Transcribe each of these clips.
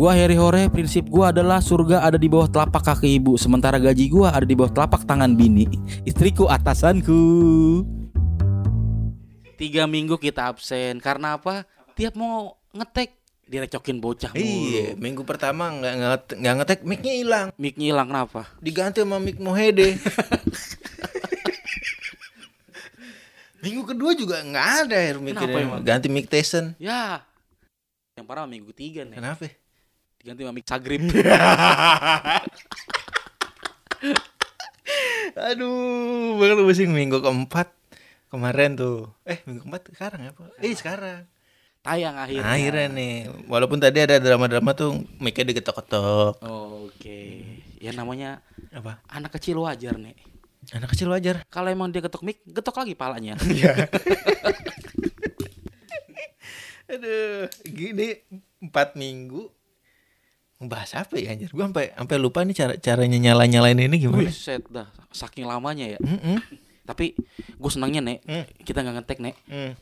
Gua Harry Hore, prinsip gua adalah surga ada di bawah telapak kaki ibu, sementara gaji gua ada di bawah telapak tangan bini. Istriku atasanku. Tiga minggu kita absen karena apa? Tiap mau ngetek direcokin bocah mulu. Iya, minggu pertama nggak nggak nggak ngetek, mic-nya hilang. Mic-nya hilang kenapa? Diganti sama mic Mohede. minggu kedua juga nggak ada ya mic? Ganti mic Tyson. Ya. Yang parah minggu tiga nih. Kenapa? Diganti sama mic Sagrip. Aduh, baru pusing minggu keempat kemarin tuh. Eh, minggu keempat sekarang apa? Eh, sekarang. Tayang akhirnya. Akhirnya nih, walaupun tadi ada drama-drama tuh mic-nya digetok-getok. Oke. Ya namanya Apa? anak kecil wajar nih. Anak kecil wajar. Kalau emang dia getok mic, getok lagi palanya. Aduh, gini empat minggu ngebahas apa ya anjir? Gua sampai sampai lupa nih cara caranya nyala-nyalain ini gimana. Buset dah, saking lamanya ya. Mm-mm. Tapi gue senangnya nek, Hmm. kita nggak ngetek nek. Hmm.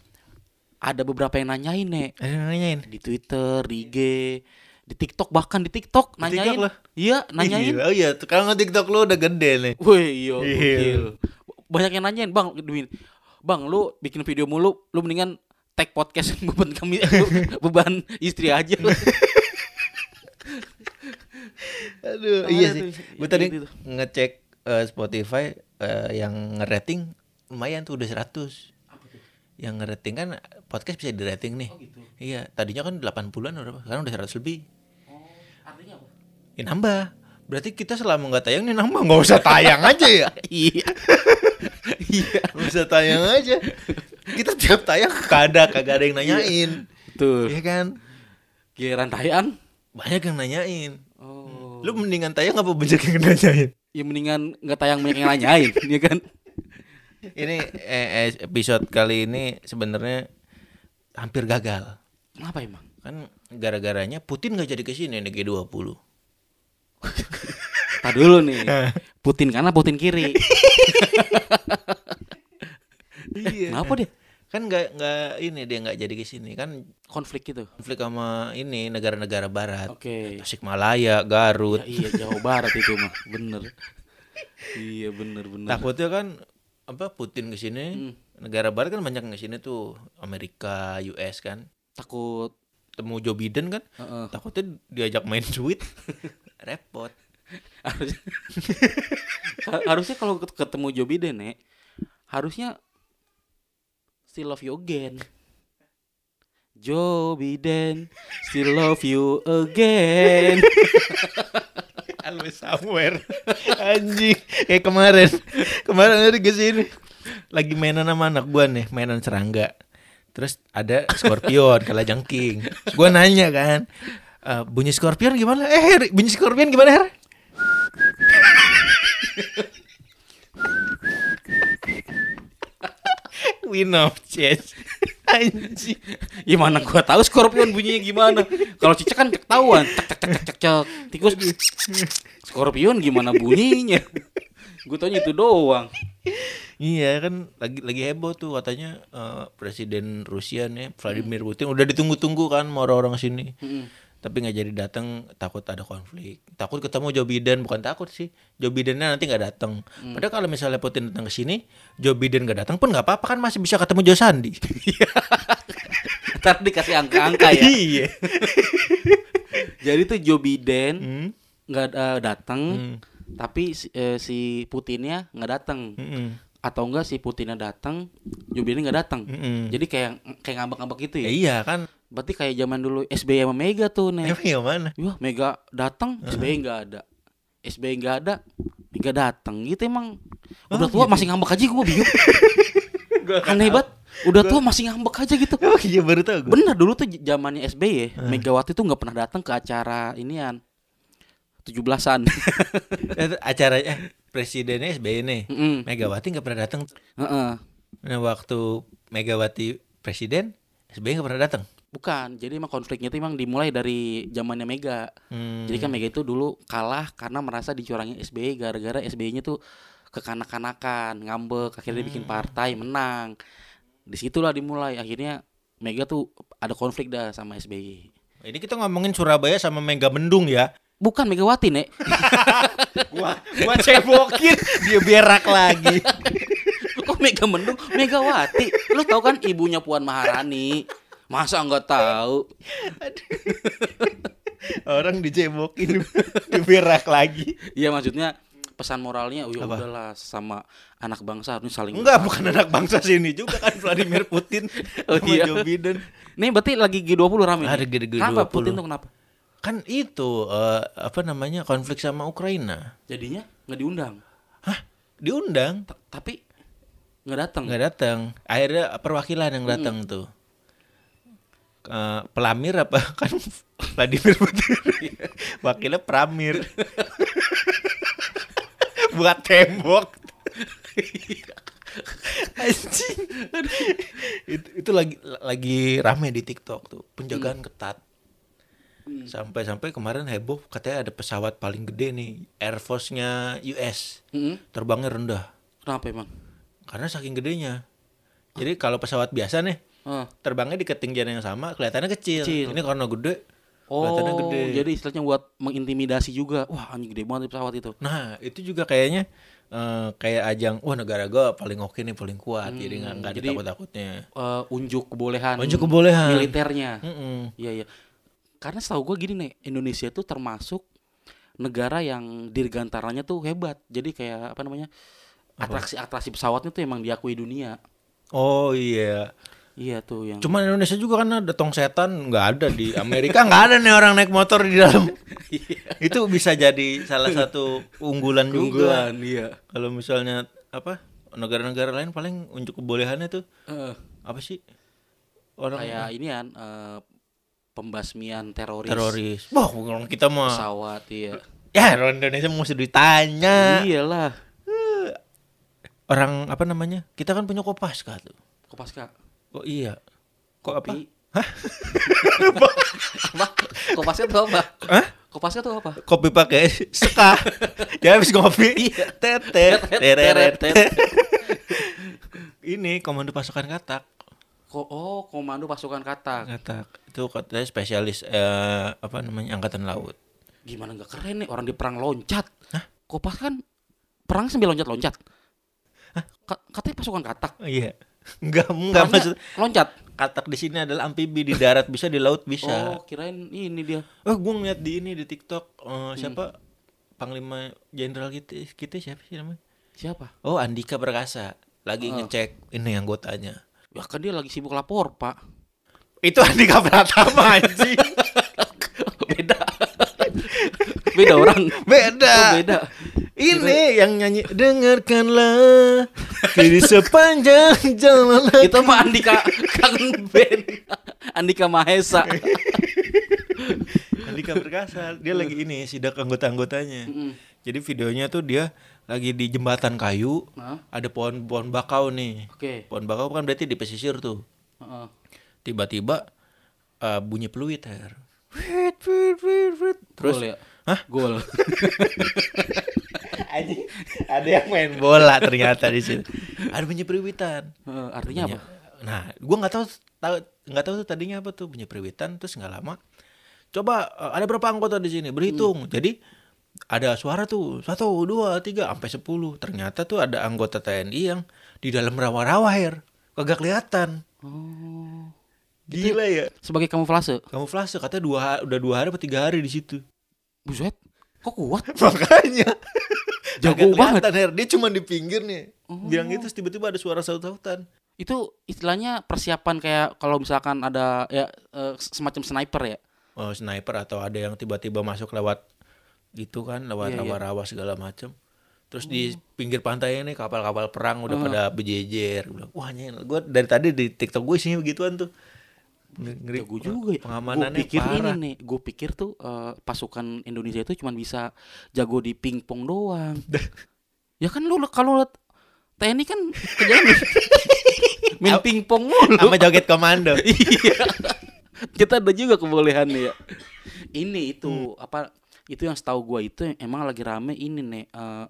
Ada beberapa yang nanyain nek Ada yang nanyain. di Twitter, di IG, di TikTok bahkan di TikTok nanyain. TikTok lah. Iya nanyain. Ih, Oh iya, kalau TikTok lu udah gede nih. Wih iya, Iya. Banyak yang nanyain bang, Dwi, bang lu bikin video mulu, lu mendingan tag podcast beban kami beban istri aja. Aduh, iya sih. Gue tadi ngecek eh, Spotify eh, yang ngerating lumayan tuh udah 100. Yang ngerating kan podcast bisa di-rating nih. gitu. Iya, tadinya kan 80-an udah sekarang udah 100 lebih. Artinya apa? Ya nambah. Berarti kita selama nggak tayang nih nambah nggak usah tayang aja ya. Iya. Iya. Nggak usah tayang aja. Kita tiap tayang kagak kagak ada yang nanyain. Tuh. Iya kan? Giliran tayang. Banyak yang nanyain. Oh. Lu mendingan tayang apa banyak yang nanyain? ya mendingan nggak tayang banyak yang nanyain, ya kan? Ini eh, eh, episode kali ini sebenarnya hampir gagal. Kenapa emang? Kan gara-garanya Putin nggak jadi ke sini nih G20. Tak dulu nih. Putin kanan, Putin kiri. Iya. Kenapa dia? Kan nggak nggak ini dia nggak jadi ke sini kan Konflik gitu. konflik sama ini negara-negara barat. Oke. Tasikmalaya, Garut. Ya, iya Jawa Barat itu mah, bener. Iya bener bener. Takutnya kan apa Putin ke sini, Hmm. negara barat kan banyak ke sini tuh, Amerika, US kan. Takut. Temu Joe Biden kan, Heeh. takutnya diajak main duit. Repot. Harusnya, harusnya kalau ket- ketemu Joe Biden nek, harusnya still love you again. Joe Biden, still love you again. Always somewhere. Anjing. Kayak kemarin. Kemarin ada ke sini. Lagi mainan sama anak gua nih, mainan serangga. Terus ada Scorpion, kalajengking. Gua nanya kan, "Eh, bunyi Scorpion gimana? Eh, bunyi Scorpion gimana, Her? Win of change. Anjing. Gimana gua tahu Scorpion bunyinya gimana? Kalau cicak kan ketahuan. Cek cek cek cek cek. Tikus. Scorpion gimana bunyinya? Gue tanya itu doang. Iya kan lagi lagi heboh tuh katanya eh, presiden Rusia nih Vladimir Putin udah ditunggu-tunggu kan mau orang-orang sini. Tapi nggak jadi datang takut ada konflik. Takut ketemu Joe Biden bukan takut sih. Joe Bidennya nanti nggak datang. Padahal kalau misalnya Putin datang ke sini, Joe Biden nggak datang pun nggak apa-apa kan masih bisa ketemu Joe Sandi. Ntar dikasih angka-angka ya. iya. Jadi tuh Joe Biden Hmm. nggak eh, datang, Hmm. tapi si, eh, si Putinnya nggak datang. Mm-mm. Atau enggak si Putinnya datang, Joe Biden nggak datang. Mm-mm. Jadi kayak kayak ngambek-ngambek gitu Ya ya. iya kan. Berarti kayak zaman dulu SBY sama Mega tuh nih. Emang yang mana? Wah, Mega datang, SBY nggak ada. SBY nggak ada, Mega datang. Gitu emang. Udah tua masih ngambek aja gue bingung. Aneh banget. Udah tua masih ngambek aja gitu. Oh iya baru tahu gue. Bener dulu tuh zamannya SBY, Megawati tuh nggak pernah datang ke acara inian. 17-an. Eh, acaranya presidennya SBY nih. Mm-mm. Megawati nggak pernah datang. Heeh. Nah, waktu Megawati presiden, SBY nggak pernah datang. Bukan, jadi emang konfliknya itu emang dimulai dari zamannya Mega. Hmm. Jadi kan Mega itu dulu kalah karena merasa dicurangi SBY gara-gara SBY-nya tuh kekanak-kanakan, ngambek, akhirnya dia bikin partai menang. Di situlah dimulai akhirnya Mega tuh ada konflik dah sama SBY. Ini kita ngomongin Surabaya sama Mega Mendung ya. Bukan Megawati, Nek. Gua gua cebokin dia berak lagi. Kok Mega Mendung? Megawati. Lu tahu kan ibunya Puan Maharani. Masa nggak tahu? Orang dicebokin dia berak lagi. Iya maksudnya pesan moralnya, oh ya udahlah sama anak bangsa harus saling Enggak, bukan anak bangsa sini juga kan Vladimir Putin Oh, iya. Joe Biden. Nih berarti lagi G20 rame. Ada nih? G20. Kenapa Putin tuh kenapa? Kan itu eh, apa namanya konflik sama Ukraina. Jadinya nggak diundang. Hah? Diundang? Ta- tapi nggak datang. Nggak datang. Akhirnya perwakilan yang datang tuh. Eh, pelamir apa kan Vladimir Putin. Wakilnya Pramir. Buat tembok. Anjing. itu, itu lagi lagi rame di TikTok tuh, penjagaan ketat. Sampai-sampai kemarin heboh katanya ada pesawat paling gede nih, Air Force-nya US. Mm-mm. Terbangnya rendah Kenapa emang? karena saking gedenya. Jadi kalau pesawat biasa nih, Ah. terbangnya di ketinggian yang sama kelihatannya kecil. Kecil. Ini karena gede, Oh, kelihatannya gede. jadi istilahnya buat mengintimidasi juga. Wah, anjing gede banget pesawat itu. Nah, itu juga kayaknya eh, kayak ajang, wah negara gua paling oke nih, paling kuat. jadi nggak nggak ada Hmm, takut-takutnya. Eh, unjuk kebolehan. Unjuk kebolehan. militernya. Iya, iya. Karena setahu gue gini nih, Indonesia itu termasuk negara yang dirgantaranya tuh hebat. Jadi kayak apa namanya? Atraksi-atraksi pesawatnya tuh emang diakui dunia. Oh iya. Iya tuh yang Cuman Indonesia juga kan ada tong setan nggak ada di Amerika nggak ada nih orang naik motor di dalam. itu bisa jadi salah satu unggulan juga. unggulan, iya. Kalau misalnya apa negara-negara lain paling unjuk kebolehannya tuh Eh, apa sih orang kayak ini kan eh, pembasmian teroris, teroris. Wah, orang kita mah pesawat, iya. ya orang Indonesia mesti ditanya. Iyalah. Orang apa namanya? Kita kan punya Kopaska tuh. Kopaska. Oh iya. Kok apa? Kopi. apa? Kopaska tuh apa? Hah? Kopaska tuh apa? Kopi pakai seka. Dia habis ngopi. Tetet. Tereret. Teret. Ini komando pasukan katak. Ko oh, komando pasukan katak. Katak. Itu katanya spesialis eh, apa namanya? angkatan laut. Gimana nggak keren nih orang di perang loncat? Hah? Kopas kan perang sambil loncat-loncat. Ka- katanya pasukan katak. Oh, iya. Enggak, enggak maksud loncat. katak di sini adalah amfibi di darat bisa di laut bisa. Oh, kirain ini dia. Oh, gue ngeliat di ini di TikTok eh, siapa Panglima Jenderal kita kita siapa sih namanya? Siapa? Oh, Andika Perkasa lagi Oh. ngecek ini anggotanya. Ya kan dia lagi sibuk lapor, Pak. Itu Andika Pratama anjing. beda. beda orang. Beda. Oh, beda. Ini yang nyanyi dengarkanlah di sepanjang jalan. Itu mah Andika kangen band. Andika Mahesa. Andika Perkasa dia lagi ini sidak anggota-anggotanya. Jadi videonya tuh dia lagi di jembatan kayu, Hah? ada pohon-pohon bakau nih. Oke. Pohon bakau kan berarti di pesisir tuh. Heeh. Tiba-tiba eh, bunyi peluit Her. Terus Gol ya? Hah? Gol. Anjing, ada yang main bola ternyata di sini. Ada bunyi peluitan. Eh, artinya apa? Nah, gua nggak tahu tahu nggak tahu tuh tadinya apa tuh bunyi peluitan terus nggak lama. Coba eh, ada berapa anggota di sini? Berhitung. Hmm. Jadi ada suara tuh satu dua tiga sampai sepuluh. Ternyata tuh ada anggota TNI yang di dalam rawa-rawa air kagak kelihatan. Oh. Gila ya. Sebagai kamuflase. Kamu flash katanya dua udah dua hari atau tiga hari di situ. Buset. Kok kuat? Makanya. Jago banget. Her. Dia cuma di pinggir nih. Bilang gitu tiba-tiba ada suara saut-sautan. Itu istilahnya persiapan kayak kalau misalkan ada ya eh, semacam sniper ya. oh, sniper atau ada yang tiba-tiba masuk lewat gitu kan lewat Iya, iya. rawa-rawa segala macam terus di pinggir pantai ini kapal-kapal perang udah pada bejejer Gua bilang wah nyel gue dari tadi di tiktok gue isinya begituan tuh ngeri Jago juga ya. pengamanannya Gue pikir parah ini nih, gue pikir tuh eh, pasukan Indonesia itu cuma bisa jago di pingpong doang. Ya kan lu kalau TNI kan kerjaan main pingpong mulu. Sama joget komando. Iya. Kita ada juga kebolehannya ya. Ini itu apa itu yang setahu gua itu emang lagi rame ini nih eh,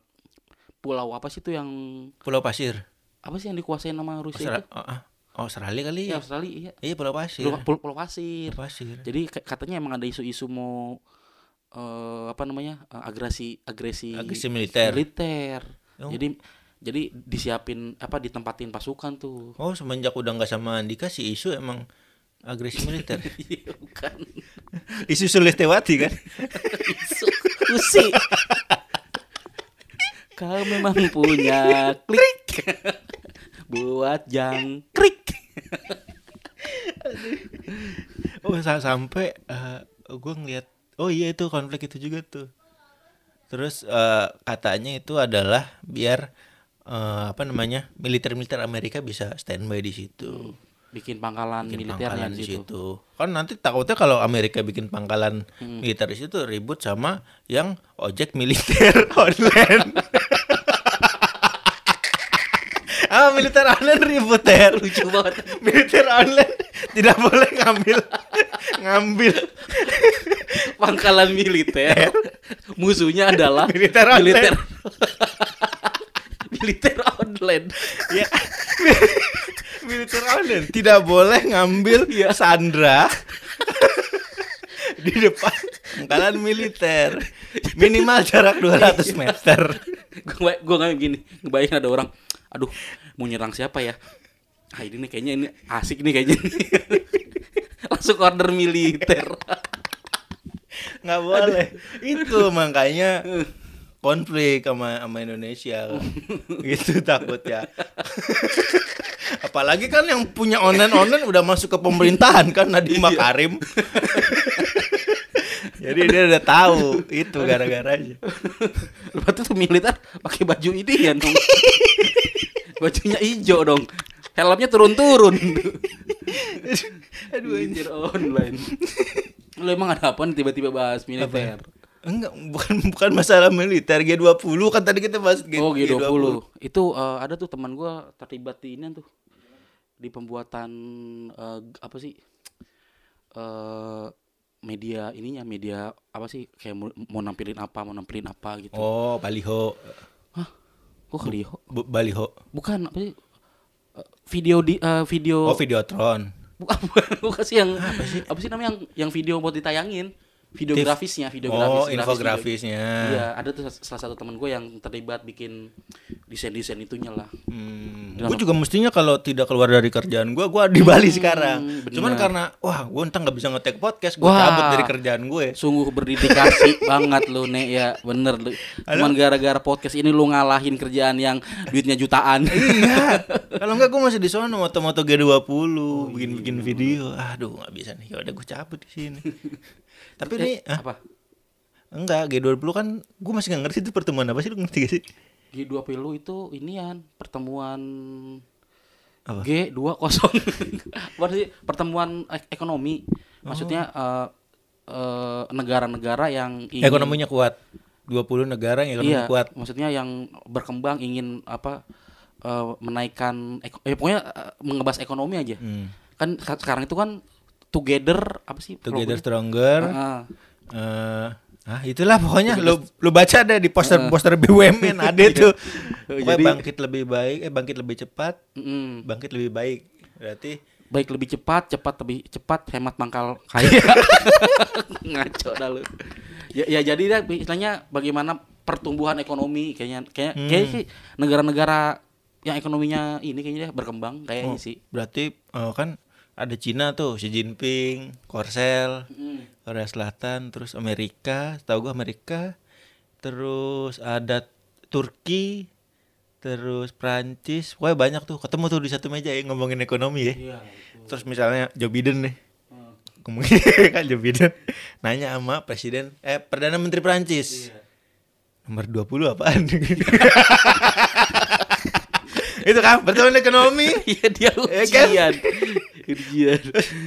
pulau apa sih itu yang Pulau Pasir. apa sih yang dikuasain sama Rusia Austra- itu? oh, ah. Oh, Australia kali Ya ya. Australia iya. Iya, Pulau Pasir. Pulau, pulau, pulau pasir. Pulau Pasir. Jadi ka- katanya emang ada isu-isu mau eh, apa namanya? eh, agresi agresi Agresi militer. militer. Oh. Jadi jadi disiapin apa ditempatin pasukan tuh. Oh, semenjak udah nggak sama Andika si isu emang agresi militer. Iya, bukan. isu Sulistewati kan? Isu usi. Kau memang punya klik buat jangkrik. Oh, sa- sampai gue ngeliat oh iya itu konflik itu juga tuh. Terus eh, katanya itu adalah biar eh, apa namanya? militer-militer Amerika bisa standby di situ. Bikin pangkalan bikin militernya pangkalan di situ. situ. Kan nanti takutnya kalau Amerika bikin pangkalan militer di situ ribut sama yang ojek militer online. Militer online ribut ya lucu banget. militer online tidak boleh ngambil ngambil Pangkalan militer. Musuhnya adalah Militer online. militer. militer online. ya militer online tidak boleh ngambil sandra di depan pangkalan militer minimal jarak 200 meter gue gue nggak gini ngebayangin ada orang aduh mau nyerang siapa ya? Ah ini nih kayaknya ini asik nih kayaknya langsung order militer. Nggak boleh. Itu makanya konflik sama sama Indonesia. Gitu takut ya apalagi kan yang punya online online udah masuk ke pemerintahan kan Nadiem Makarim. Jadi dia udah tahu itu gara-garanya. Berarti tuh militer pakai baju ini ya dong bajunya hijau dong. Helmnya turun-turun. Aduh anjir online. Lu emang ada apa nih tiba-tiba bahas militer? Enggak bukan bukan masalah militer. G20 kan tadi kita bahas G, Oh G20 Itu eh, ada tuh teman gua terlibat di ini tuh. Di pembuatan eh, Apa sih? Eh Media ininya Media apa sih? Kayak mau, mau nampilin apa Mau nampilin apa gitu. Oh baliho? Kok Clio? Bu- baliho Bukan apa sih Video di eh, Video oh videotron Bukan, bukan, bukan sih yang apa sih? namanya yang yang video buat ditayangin videografisnya videografis oh grafis, infografisnya video. iya ada tuh salah satu teman gue yang terlibat bikin desain desain itunya lah Hmm, Dalam- gue juga mestinya kalau tidak keluar dari kerjaan gue, gue di Bali sekarang. bener. Cuman karena wah gue entah nggak bisa ngetek podcast, gue cabut dari kerjaan gue. sungguh berdedikasi banget lu nek ya bener lu cuman gara-gara podcast ini lu ngalahin kerjaan yang duitnya jutaan Iya. kalau enggak gue masih di sana moto-moto G20, bikin-bikin video. Aduh nggak bisa nih. Ya udah gue cabut di sini. Tapi Eh, nih, ah, apa enggak G20 kan gue masih nggak ngerti itu pertemuan apa sih lu ngerti gak sih? G20 itu inian pertemuan Apa? G20 apa sih pertemuan ek- ekonomi maksudnya eh, eh, negara-negara yang ingin- Ekonominya kuat. 20 negara yang ekonomi iya kuat. maksudnya yang berkembang ingin apa eh, menaikkan eh pokoknya eh, mengebahas ekonomi aja Hmm. kan se- sekarang itu kan together apa sih Together programnya? Stronger. Ah, eh ah itulah pokoknya lu lu baca deh di poster-poster BUMN ada tuh. Pokoknya Jadi- bangkit lebih baik, eh bangkit lebih cepat, mm, bangkit lebih baik. Berarti baik lebih cepat cepat lebih cepat hemat mangkal kaya ngaco dah lu ya, ya jadi dah istilahnya bagaimana pertumbuhan ekonomi kayaknya kayak Hmm. kayak sih negara-negara yang ekonominya ini kayaknya berkembang kayaknya oh, sih berarti eh, kan ada Cina tuh, Xi Jinping, Korsel, Mm. Korea Selatan, terus Amerika, tahu gua Amerika, terus ada Turki, terus Prancis, pokoknya banyak tuh ketemu tuh di satu meja ya ngomongin ekonomi ya. Iya, Terus misalnya Joe Biden nih, Hmm. Kemungkinan kan Joe Biden nanya sama presiden eh perdana menteri Prancis. Nomor 20 apaan? itu kan pertemuan ekonomi. Iya dia Ya kan? Ujian.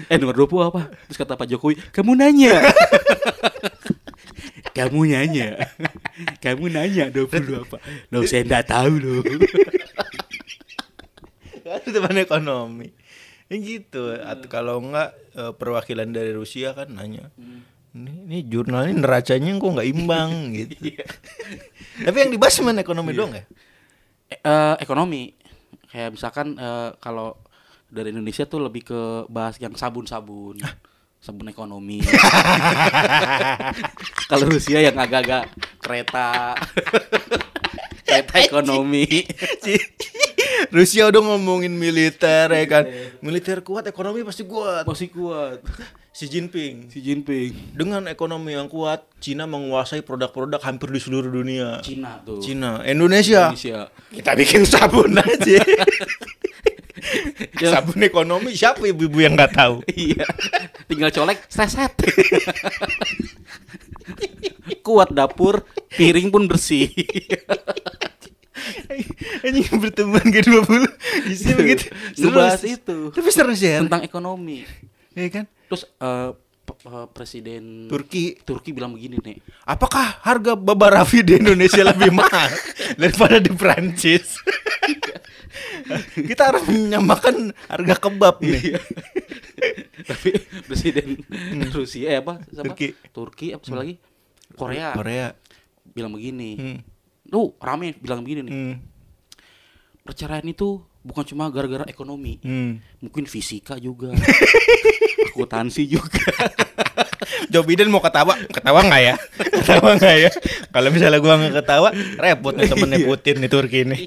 Eh nomor 20 apa? Terus kata Pak Jokowi, kamu nanya. kamu nanya. Kamu nanya 20 apa? Loh saya enggak tahu loh. kan teman ekonomi ya gitu atau kalau enggak eh, perwakilan dari Rusia kan nanya ini, ini jurnal ini neracanya kok nggak imbang gitu tapi yang dibahas cuma ekonomi doang ya Eh, eh, ekonomi kayak misalkan eh, kalau dari Indonesia tuh lebih ke bahas yang sabun-sabun sabun ekonomi. Kalau Rusia yang agak-agak kereta kereta ekonomi. Si- Rusia udah ngomongin militer ya kan? Militer. Kuat ekonomi pasti kuat. Masih kuat. Xi Jinping. Xi Jinping. Dengan ekonomi yang kuat Cina menguasai produk-produk hampir di seluruh dunia. Cina tuh. Cina. Indonesia, Indonesia. Kita bikin sabun aja Ya. sabun ekonomi siapa ibu-ibu yang nggak tahu? Iya. Tinggal colek seset. Kuat dapur piring pun bersih. Ini pertemuan G20 Isinya begitu? Seru. itu. Tapi seru sih ya? Tentang ekonomi. Iya kan? Terus eh, presiden Turki. Turki bilang begini nih Apakah harga baba Raffi di Indonesia lebih mahal Daripada di Prancis Kita harus menyamakan harga kebab nih tapi presiden Rusia eh, apa Hmm. siapa? Turki. Turki apa siapa lagi Korea Korea bilang begini Hmm. lu rame bilang begini nih Hmm. perceraian itu bukan cuma gara-gara ekonomi Hmm. mungkin fisika juga akuntansi juga Joe Biden mau ketawa, ketawa nggak ya? Ketawa nggak ya? Kalau misalnya gua nggak ketawa, repot nih temennya Putin nih Turki ini.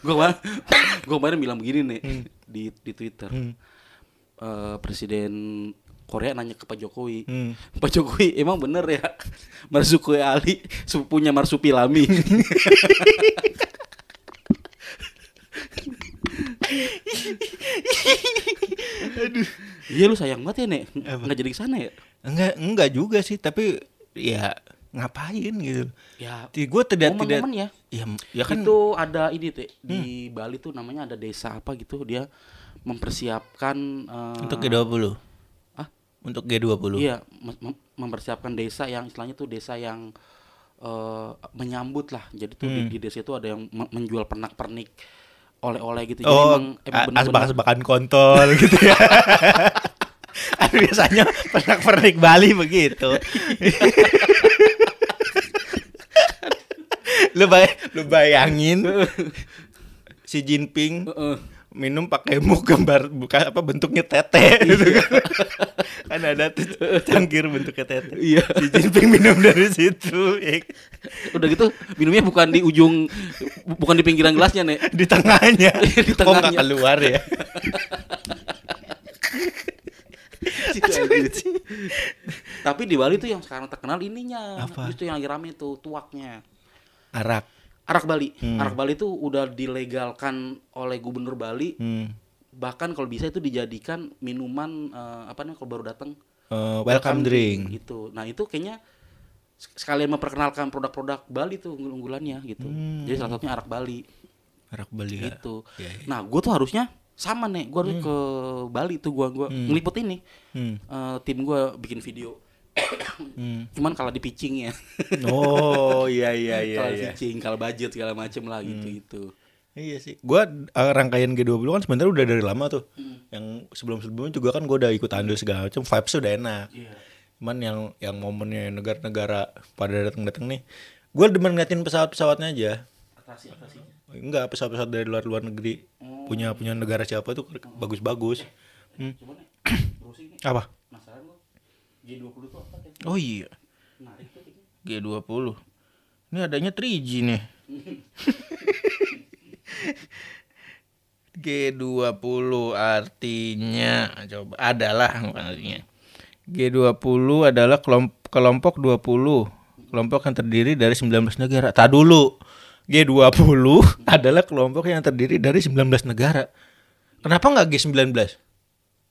Gue kemarin gue kemarin bilang begini nih Hmm. di di Twitter. Eh, presiden Korea nanya ke Pak Jokowi. Hmm. Pak Jokowi emang bener ya Marzuki Ali sepupunya Marsupilami Iya lu sayang banget ya Nek? Nggak jadi ke sana ya? Enggak, enggak juga sih, tapi ya ngapain gitu. Ya Gue tidak tidak momen-momen ya Ya, ya kan Itu ada ini teh Di Bali tuh namanya ada desa apa gitu Dia mempersiapkan eh, untuk G20. Ah? Untuk G20. Iya, mem- mem- mempersiapkan desa yang istilahnya tuh desa yang eh, menyambut lah. Jadi tuh di, Hmm. di desa itu ada yang me- menjual pernak-pernik oleh-oleh gitu. Oh, Jadi emang, emang a- bener-bener- asbak-asbakan kontol gitu ya. Biasanya pernak-pernik Bali begitu. lu, bay- lu bayangin si Jinping Heeh. minum pakai mug gambar bukan apa bentuknya tete gitu kan. kan ada tuh cangkir bentuknya tete. Iya. Si Jinping minum dari situ ya. Udah gitu minumnya bukan di ujung bu- bukan di pinggiran gelasnya, Nek. di tengahnya. Di Kok nggak tengahnya. keluar ya? Tapi di Bali tuh yang sekarang terkenal ininya. Apa? Itu yang lagi rame tuh tuaknya. Arak. Arak Bali. Hmm. Arak Bali tuh udah dilegalkan oleh gubernur Bali. Hmm. Bahkan kalau bisa itu dijadikan minuman eh, apa namanya kalau baru datang Eh, welcome drink. gitu. Nah, itu kayaknya sek- sekalian memperkenalkan produk-produk Bali tuh unggul-unggulannya gitu. Hmm. Jadi salah satunya arak Bali Arak Bali ya. gitu. Iya, iya. Nah, gue tuh harusnya sama nih. Gue harus ke Bali tuh gua gua Hmm. ngeliput ini. Hmm. Eh, tim gua bikin video. Hmm. Cuman kalah di pitching ya. Oh iya iya iya. kalah iya. pitching, kalah budget segala macem lah gitu gitu. Iya sih. Gua eh, rangkaian G20 kan sebenarnya udah dari lama tuh. Yang sebelum-sebelumnya juga kan gua udah ikut andil segala macam, vibes udah enak. Iya. Cuman yang yang momennya negara-negara pada datang-datang nih, gua demen ngeliatin pesawat-pesawatnya aja. Enggak, pesawat-pesawat dari luar-luar negeri. Punya punya negara siapa tuh bagus-bagus. Hmm. Coba nih. Browsing nih. Apa? Penasaran gua. G20 tuh apa? Oh iya, Menarik tuh kayaknya. G20. Ini adanya 3G nih. G20 artinya coba adalah bukan artinya. G20 adalah kelompok, kelompok 20. Kelompok yang terdiri dari 19 negara. Tak dulu. G20 adalah kelompok yang terdiri dari 19 negara. Kenapa nggak G19?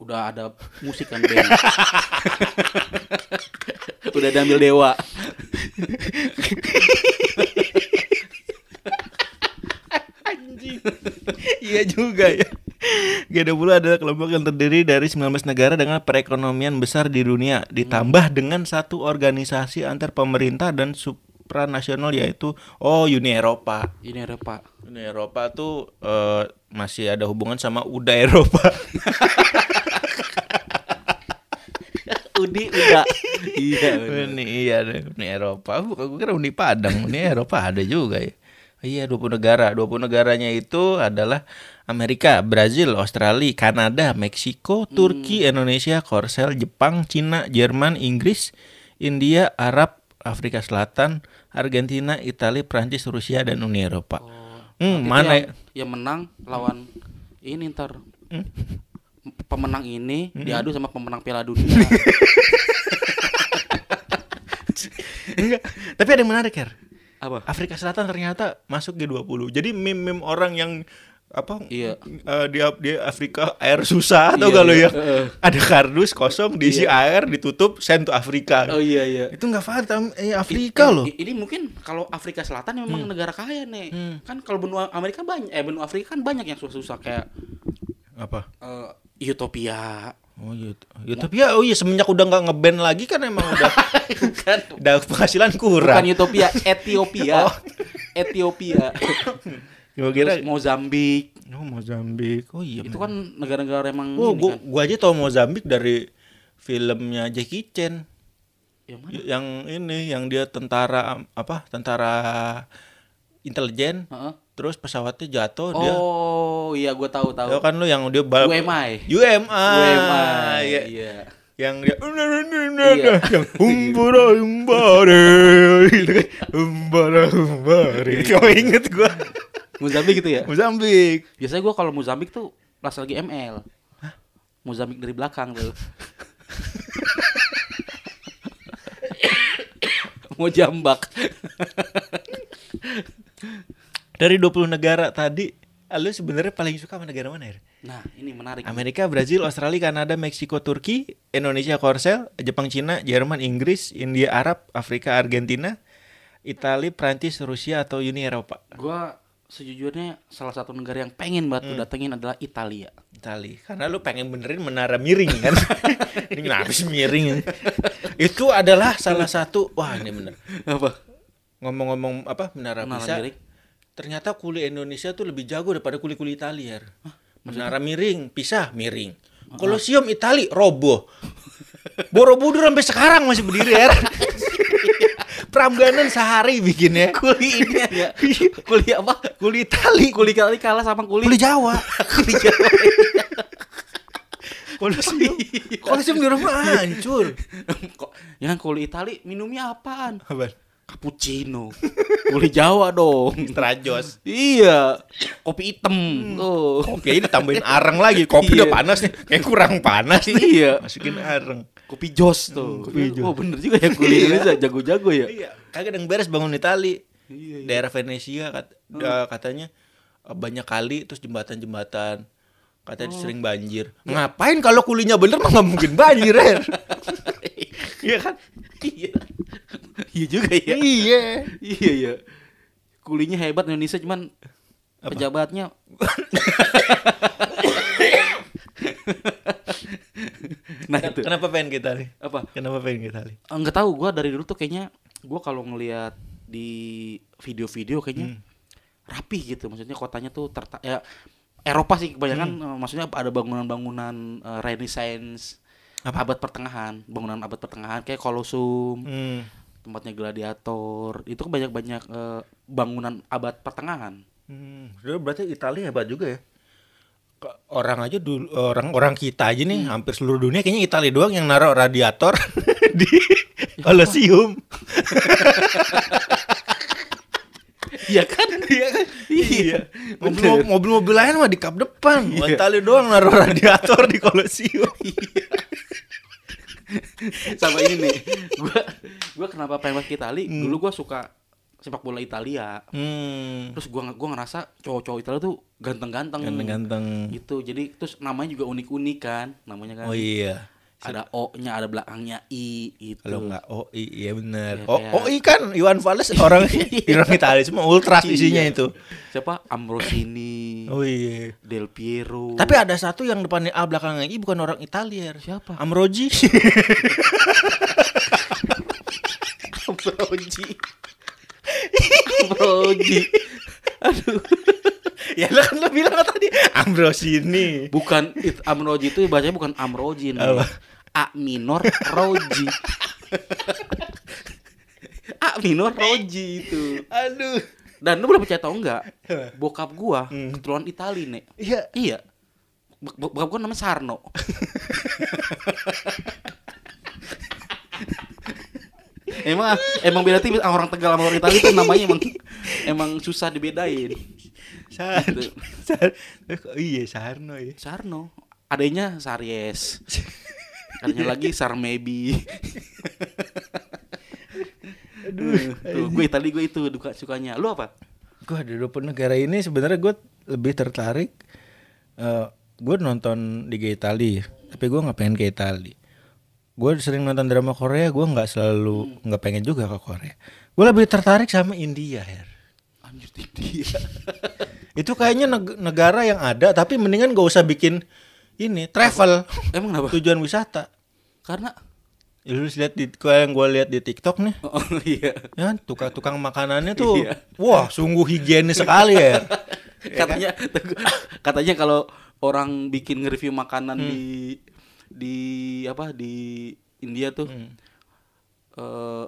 Udah ada musik kan band. Udah diambil dewa. iya juga ya. G20 adalah kelompok yang terdiri dari 19 negara dengan perekonomian besar di dunia ditambah dengan satu organisasi antar pemerintah dan supranasional yaitu oh Uni Eropa. Ada Pak. Uni Eropa tuh eh, masih ada hubungan sama UDA Eropa. Udi udah. iya. Uni iya Uni Eropa. Bukan gue kira Uni Padang. Uni Eropa ada juga ya. Iya 20 negara. 20 negaranya itu adalah Amerika, Brazil, Australia, Kanada, Meksiko, Turki, Indonesia, Korsel, Jepang, Cina, Jerman, Inggris, India, Arab, Afrika Selatan, Argentina, Italia, Prancis, Rusia dan Uni Eropa. Hmm, Nanti mana yang, yang menang lawan ini ntar pemenang ini diadu sama pemenang Piala Dunia. Enggak. Tapi ada yang menarik, Her. Apa? Afrika Selatan ternyata masuk G20. Jadi meme-meme orang yang apa Iya. eh, di di Afrika air susah atau Iya, kalau iya. ya ada kardus kosong diisi air ditutup send to Afrika Oh iya iya. itu nggak Fatam eh Afrika I- loh Ini mungkin kalau Afrika Selatan memang negara kaya nih. Kan kalau benua Amerika banyak eh benua Afrika kan banyak yang susah-susah kayak apa eh, Utopia. oh iya Utopia oh iya semenjak udah nggak ngeband lagi kan emang udah Bukan udah penghasilan bukan kurang Utopia, Ethiopia. Ethiopia. gua kira Terus Mozambik. oh Mozambik oh iya Itu kan negara-negara emang oh gua kan. gua aja tau Mozambik dari filmnya Jackie Chan Yang mana? Yang ini yang dia tentara apa tentara intelijen Heeh. terus pesawatnya jatuh dia Oh iya gue tahu tahu. Tahu kan lu yang dia bal- UMI. UMI UMI. ya. Iya. yang dia Iya. yang umbara umbare gitu kan umbara umbare kau inget gua Mozambik gitu ya? Mozambik Biasanya gue kalau Mozambik tuh pas lagi ML. Mozambik dari belakang tuh. Mau jambak. dari 20 negara tadi lu sebenarnya paling suka sama negara mana ya? Nah, ini menarik. Amerika, Brazil, Australia, Kanada, Meksiko, Turki, Indonesia, Korsel, Jepang, Cina, Jerman, Inggris, India, Arab, Afrika, Argentina, Italia, Prancis, Rusia atau Uni Eropa. Gua sejujurnya salah satu negara yang pengen banget gue datengin adalah Italia. Italia. Karena lu pengen benerin menara miring kan. ini kenapa sih miring? Itu adalah salah satu wah ini bener. Apa? Ngomong-ngomong apa menara, Menara bisa. miring? Ternyata kuli Indonesia tuh lebih jago daripada kuli-kuli Italia. Her. Menara miring, pisah miring. Kolosium Itali roboh. Borobudur sampai sekarang masih berdiri ya. Prambanan sehari bikinnya. Kuli ini ya. Kuli apa? Kuli Itali, Kuli kali kalah sama kuli. kuli Jawa. kuli Jawa. Kolosium. Kolosium di rumah hancur. Yang kuli Itali minumnya apaan? Apaan? Cappuccino. Kuli Jawa dong. Trajos. Iya, kopi hitam. Tuh. Oke, ini tambahin areng lagi. Kopi Iya. udah panas nih. Kayak kurang panas nih. Iya. Masukin areng. Kopi jos tuh. kopi jos. Oh, bener juga ya kuli Indonesia jago-jago ya. Iya, kagak yang beres bangun Itali. Iya, iya. Daerah Venesia kat- da- katanya eh, banyak kali terus jembatan-jembatan katanya sering banjir. Ngapain kalau kulinya bener mah nggak mungkin banjir, Her. Iya kan? Iya. Iya juga ya. Iya. Iya, iya. Kulinya hebat Indonesia cuman pejabatnya Nah itu Kenapa pengen kita nih? apa? Kenapa pengen kita nih? Enggak tahu gua dari dulu tuh kayaknya gua kalau ngelihat di video-video kayaknya rapi gitu. Maksudnya kotanya tuh terta ya Eropa sih kebanyakan eh, maksudnya ada bangunan-bangunan eh, Renaissance abad pertengahan, bangunan abad pertengahan kayak Colosseum, Hmm. Tempatnya gladiator. Itu kan banyak-banyak eh, bangunan abad pertengahan. Hmm, berarti Italia hebat juga ya. Orang aja dulu orang orang kita aja nih hampir seluruh dunia kayaknya Italia doang yang naruh radiator di Colosseum. Iya kan? Iya kan? Iya. Mobil mobil mobil lain mah di kap depan. Iya. Italia doang naruh radiator di Colosseum. Sama ini nih. Gua gua kenapa pengen ke Itali? Dulu gua suka sepak bola Italia. Hmm. Terus gua gua ngerasa cowok-cowok Italia tuh ganteng-ganteng. Ganteng-ganteng. Gitu. Jadi terus namanya juga unik-unik kan, namanya kan. Oh iya. Ada O-nya, ada belakangnya I gitu. Kalau nggak OI, iya bener. Ya, Oh, kayak- OI kan Iwan Fals orang orang Italia semua ultras isinya Iya. itu. Siapa? Ambrosini, Oh iya. Del Piero. Tapi ada satu yang depannya A belakangnya I bukan orang Italia. Siapa? Amroji. Ambroji. Ambroji. Aduh. Ya lo kan lo bilang tadi Ambrosini. Bukan it, Amroji itu bacanya bukan Amroji nih. Apa? A minor Roji. A minor Roji itu. Aduh. Dan lu boleh percaya tau enggak? Bokap gua Hmm. keturunan Itali, Nek. Iya. Iya. Bok- bok- Bokap gua namanya Sarno. emang emang beda tipis orang Tegal sama orang Itali itu namanya emang emang susah dibedain. Sar. Gitu. Sar. Iya Sarno ya. Sarno, adanya Saries. Adanya lagi Sarmebi. Aduh, tuh, gue Itali gue itu duka sukanya. Lu apa? Gue di dua negara ini sebenarnya gue lebih tertarik. eh gue nonton Liga Italia, tapi gue nggak pengen ke Italia. Gue sering nonton drama Korea, gue nggak selalu nggak pengen juga ke Korea. Gue lebih tertarik sama India, Her. Anjir dia. Itu kayaknya neg- negara yang ada, tapi mendingan gak usah bikin ini travel Emang kenapa? tujuan wisata. Karena Ya, lu lihat di yang gue lihat di TikTok nih, oh iya. ya tukang-tukang makanannya tuh, Iya. wah sungguh higienis sekali ya. katanya katanya kalau orang bikin nge-review makanan di di apa di India tuh eh,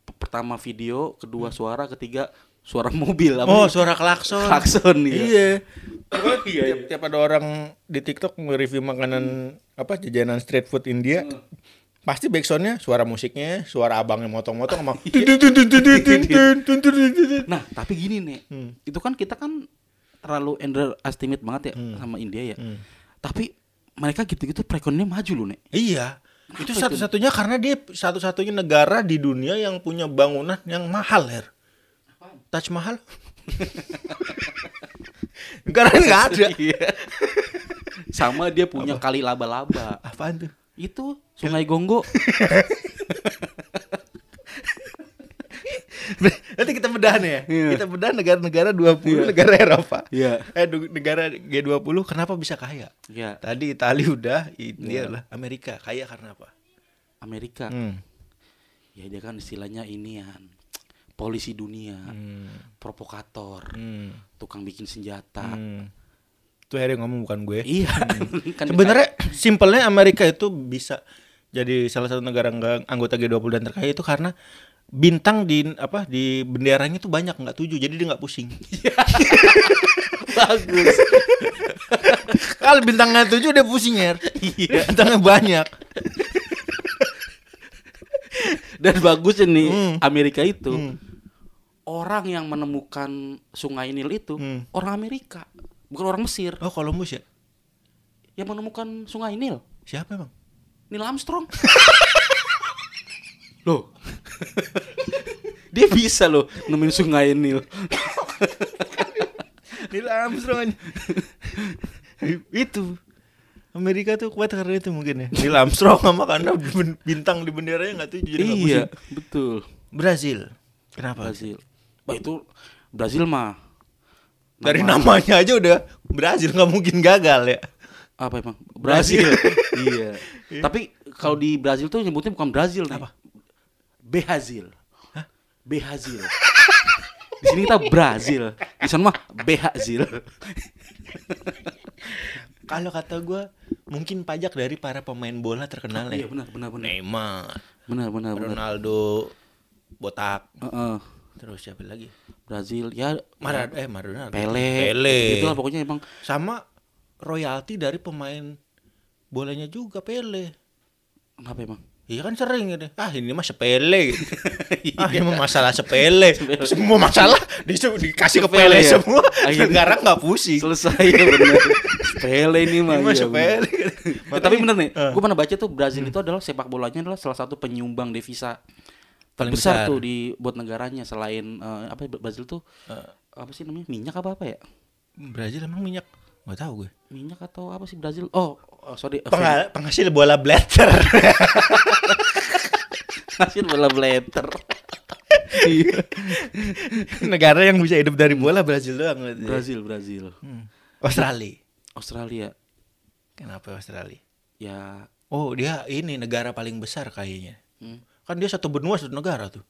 p- pertama video, kedua suara, ketiga suara mobil apa Oh, suara klakson. klakson iya. Iya. iya, tiap, tiap ada orang di TikTok nge-review makanan apa jajanan street food India, pasti backsoundnya suara musiknya, suara abangnya motong-motong sama Nah, tapi gini nih. Itu kan kita kan terlalu underestimate banget ya sama India ya. Tapi mereka gitu-gitu perekonomiannya maju loh, Nek. Iya. Itu Apa itu? satu-satunya karena dia satu-satunya negara di dunia yang punya bangunan yang mahal, Her. Taj Mahal. Negara nggak ada. Iya. Sama dia punya kali laba-laba. Apaan tuh? Itu Sungai Gonggo. Nanti kita bedah nih ya. Iya. Kita bedah negara-negara 20 negara Eropa. Iya. Eh negara G20 kenapa bisa kaya? Ya, Tadi Italia udah, India Iya. lah. Amerika kaya karena apa? Amerika. Hmm. Ya dia kan istilahnya ini ya. Polisi dunia, Hmm. provokator, Hmm. tukang bikin senjata. Hmm. Itu Harry ngomong bukan gue. Iya. kan Sebenarnya simpelnya Amerika itu bisa jadi salah satu negara anggota G20 dan terkaya itu karena bintang di apa di benderanya tuh banyak nggak tujuh jadi dia nggak pusing. bagus. Kalau bintangnya tujuh dia pusing ya. Iya. Bintangnya banyak. Dan bagusnya nih Hmm. Amerika itu Hmm. orang yang menemukan Sungai Nil itu Hmm. orang Amerika, bukan orang Mesir. Oh Columbus ya? Yang menemukan Sungai Nil, Siapa emang? Neil Armstrong. loh. Dia bisa loh nemuin Sungai Nil. Neil Armstrong itu Amerika tuh kuat karena itu mungkin ya. Neil Armstrong sama karena bintang di benderanya nggak tujuh jadi iya, pusing. betul. Brazil. Kenapa? Brazil. Bah itu Brazil mah Dari nama- namanya aja udah Brazil nggak mungkin gagal ya. apa emang Brazil. Brazil iya tapi kalau di Brazil tuh nyebutnya bukan Brazil nih Apa? Behazil Behazil di sini kita Brazil di sana mah Behazil Kalau kata gue mungkin pajak dari para pemain bola terkenal iya ya. benar benar benar Neymar, benar benar benar Ronaldo, botak, Heeh. terus siapa lagi? Brazil ya Maradona, eh Maradona. Pele Pele. itu lah pokoknya emang Sama royalti dari pemain bolanya juga Pele. apa emang Iya kan sering gitu. Ah ini mah sepele gitu. ah ini mah masalah sepele. Semua masalah di, dikasih ke Sepele Pele ya? semua. Akhirnya- Negara nggak pusing. selesai ya benar Pele ini mah Ini mah iya, sepele. benar. Eh, tapi bener nih, Eh. gue pernah baca tuh Brazil itu adalah sepak bolanya adalah salah satu penyumbang devisa Paling besar, besar. tuh di buat negaranya selain eh, apa Brazil tuh apa sih namanya minyak apa apa ya? Brazil emang minyak Nggak tahu gue. Minyak atau apa sih Brazil? Oh, oh sorry. Penghasil bola blatter. Hasil bola blatter. Iya. Negara yang bisa hidup dari bola Brazil doang. Brazil, Brazil. Hmm. Australia. Australia. Kenapa Australia? Ya, Oh dia ini negara paling besar kayaknya. hmm. Kan dia satu benua satu negara tuh.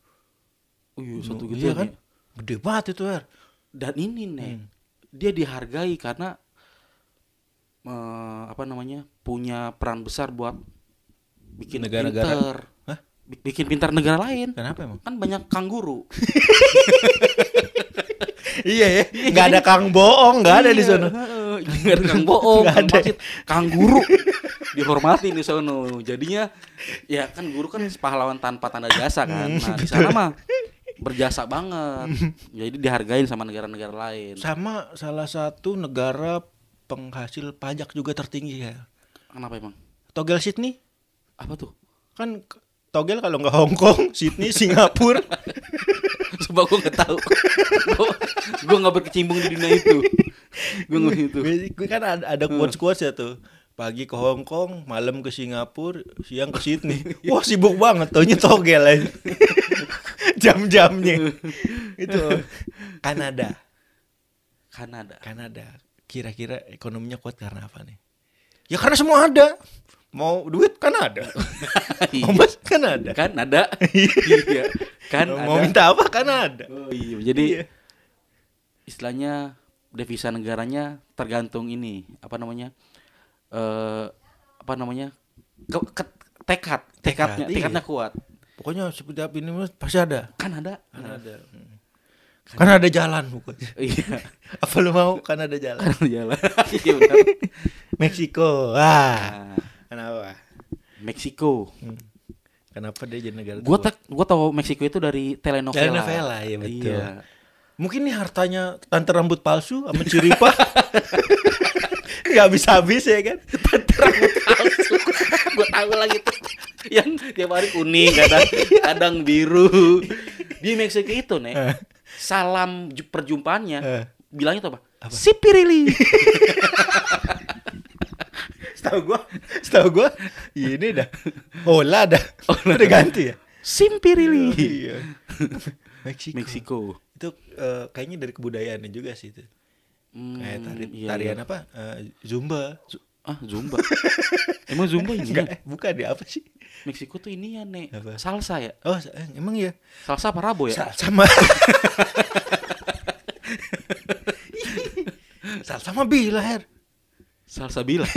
Oh iya, satu Iya gitu kan? kan. Gede banget itu Her. Dan ini nih, Hmm. dia dihargai karena eh, apa namanya? punya peran besar buat bikin Negara-negara. pinter. Hah? Bi- Bikin pintar negara lain. Kenapa emang? Kan banyak kanguru. iya ya. Nggak ada kang bohong, nggak ada di sana. Enggak ada kang bohong, Nggak kang ada. kang guru dihormati di sono. Jadinya ya kan guru kan pahlawan tanpa tanda jasa kan. Hmm, Nah, di sana mah berjasa banget. Jadi dihargain sama negara-negara lain. Sama salah satu negara penghasil pajak juga tertinggi ya. Kenapa emang? Togel Sydney Apa tuh? kan Togel kalau nggak Hong Kong, Sydney, Singapura. Coba gue nggak tahu. gue nggak berkecimpung di dunia itu. Gue nggak itu. Gue kan ada, ada quotes quotes ya tuh. Pagi ke Hong Kong, malam ke Singapura, siang ke Sydney. Wah sibuk banget, taunya togel aja. Jam-jamnya. Itu Kanada. Kanada. Kanada. Kira-kira ekonominya kuat karena apa nih? Ya karena semua ada. Mau duit kan ada. Mau emas kan ada. Kan ada. iya. Kan Mau ada. minta apa kan ada. Oh iya. Jadi Iya. istilahnya devisa negaranya tergantung ini apa namanya eh apa namanya ke, ke- tekad tekadnya Tekad, iya. tekadnya kuat Pokoknya seperti apa ini mas pasti ada. kan ada Kan ada. Hmm. Kan ada jalan pokoknya. iya Apa lu mau? Kan ada jalan. kan ada jalan iya Meksiko. Wah. Nah, Kenapa? Meksiko Hmm. Kenapa dia jadi negara gua tua? tak gua tahu Meksiko itu dari telenovela Telenovela, iya betul. iya Mungkin nih hartanya tante rambut palsu sama Ciripa. Gak bisa habis ya kan? palsu gua tahu lagi tuh yang tiap hari kuning kadang kadang biru di Meksiko itu nih Eh. salam ju- perjumpaannya Eh. bilangnya tuh apa, sipirili Setahu gua, setahu gua ini dah. Hola dah. Udah ganti ya? simpirili Iya. Meksiko. Meksiko Itu eh, kayaknya dari kebudayaannya juga sih itu. Hmm, Kayak tari, iya, tarian iya. apa? Eh, Zumba. ah zumba emang zumba ini Enggak, eh, bukan ya apa sih? Meksiko tuh ini ya nek Apa? salsa ya Oh, eh, emang ya? salsa apa rabo ya Sa- sama Sal sama bila her. Salsa bila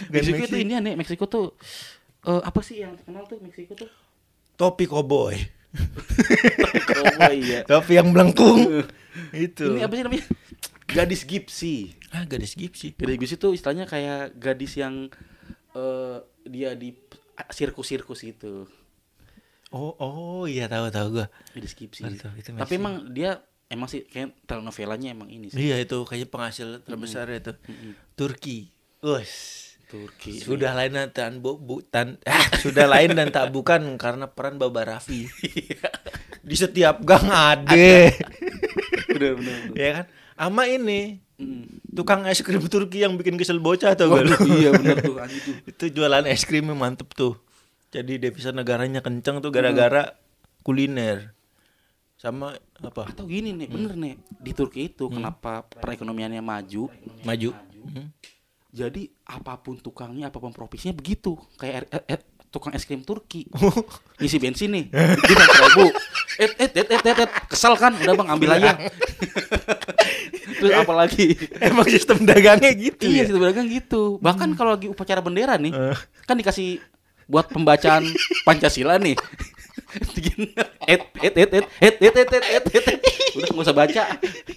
Bukan Meksiko itu ini ya nek Meksiko tuh eh, apa sih yang terkenal tuh Meksiko tuh Topi koboi. oh iya Topi yang melengkung. Itu. ini apa sih namanya gadis gipsi Ah, gadis gipsi. gadis gipsi tuh istilahnya kayak gadis yang eh, dia di sirkus-sirkus gitu Oh, oh iya tahu tahu gua. gadis gipsi tahu, itu tapi emang dia emang sih kayak telenovelanya emang ini sih Iya itu kayaknya penghasil terbesar itu. Mm-mm. Turki. Us. Turki Sudah lain dan tan bu, bu- tan ah, sudah lain dan tak bukan karena peran Baba Raffi. Di setiap gang ada. bener bener, bener. ya kan? Ama ini Mm. tukang es krim Turki yang bikin kesel bocah tuh Waduh, iya bener tuh tuh itu jualan es krimnya mantep tuh. Jadi devisa negaranya kenceng tuh gara-gara kuliner. Sama apa? atau gini nih bener nih. Di Turki itu kenapa perekonomiannya maju? Maju. Hmm. jadi apa pun tukangnya apa pun profesinya begitu. Kayak er- eh, eh, tukang es krim Turki. Ngisi bensin nih. Di ribu et et et et et kesel kan? Udah bang ambil aja. Terus apalagi Emang sistem dagangnya gitu iya ya. situ pedagang gitu. Bahkan kalau lagi upacara bendera nih Eh. kan dikasih buat pembacaan Pancasila nih et et et et et et et et et et udah nggak usah baca